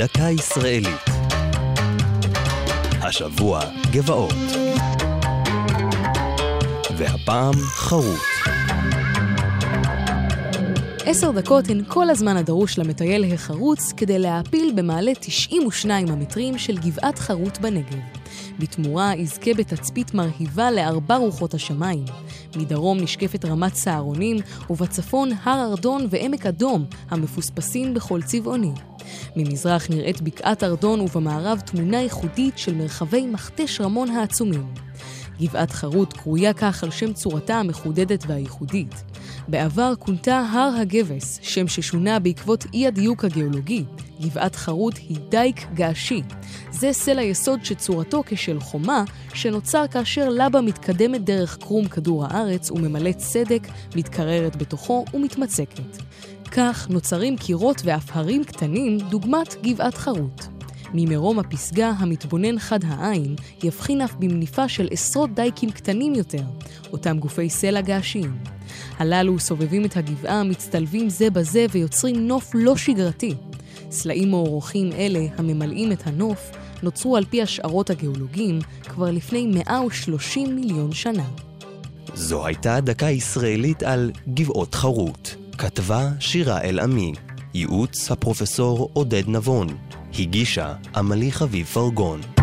דקה ישראלית. השבוע גבעות. והפעם חרוט. עשר דקות הן כל הזמן הדרוש למטייל החרוץ כדי להעפיל במעלה 92 המטרים של גבעת חרוט בנגב. בתמורה יזכה בתצפית מרהיבה לארבע רוחות השמיים. מדרום נשקפת רמת סהרונים, ובצפון הר ארדון ועמק אדום, המפוספסים בכל צבעוני. ממזרח נראית בקעת ארדון ובמערב תמונה ייחודית של מרחבי מכתש רמון העצומים. גבעת חרוט קרויה כך על שם צורתה המחודדת והייחודית. בעבר כונתה הר הגבס, שם ששונה בעקבות אי הדיוק הגיאולוגי. גבעת חרוט היא דייק געשי. זה סלע יסוד שצורתו כשל חומה, שנוצר כאשר לבה מתקדמת דרך קרום כדור הארץ וממלאת סדק, מתקררת בתוכו ומתמצקת. כך נוצרים קירות ואף הרים קטנים דוגמת גבעת חרוט. ממרום הפסגה המתבונן חד העין יבחין אף במניפה של עשרות דייקים קטנים יותר, אותם גופי סלע געשיים. הללו סובבים את הגבעה, מצטלבים זה בזה ויוצרים נוף לא שגרתי. סלעים מוערוכים אלה, הממלאים את הנוף, נוצרו על פי השערות הגיאולוגים כבר לפני 130 מיליון שנה. זו הייתה דקה ישראלית על גבעות חרוט. כתבה שירה אל-עמי. ייעוץ הפרופסור עודד נבון. הגישה עמלי חביב פרגון.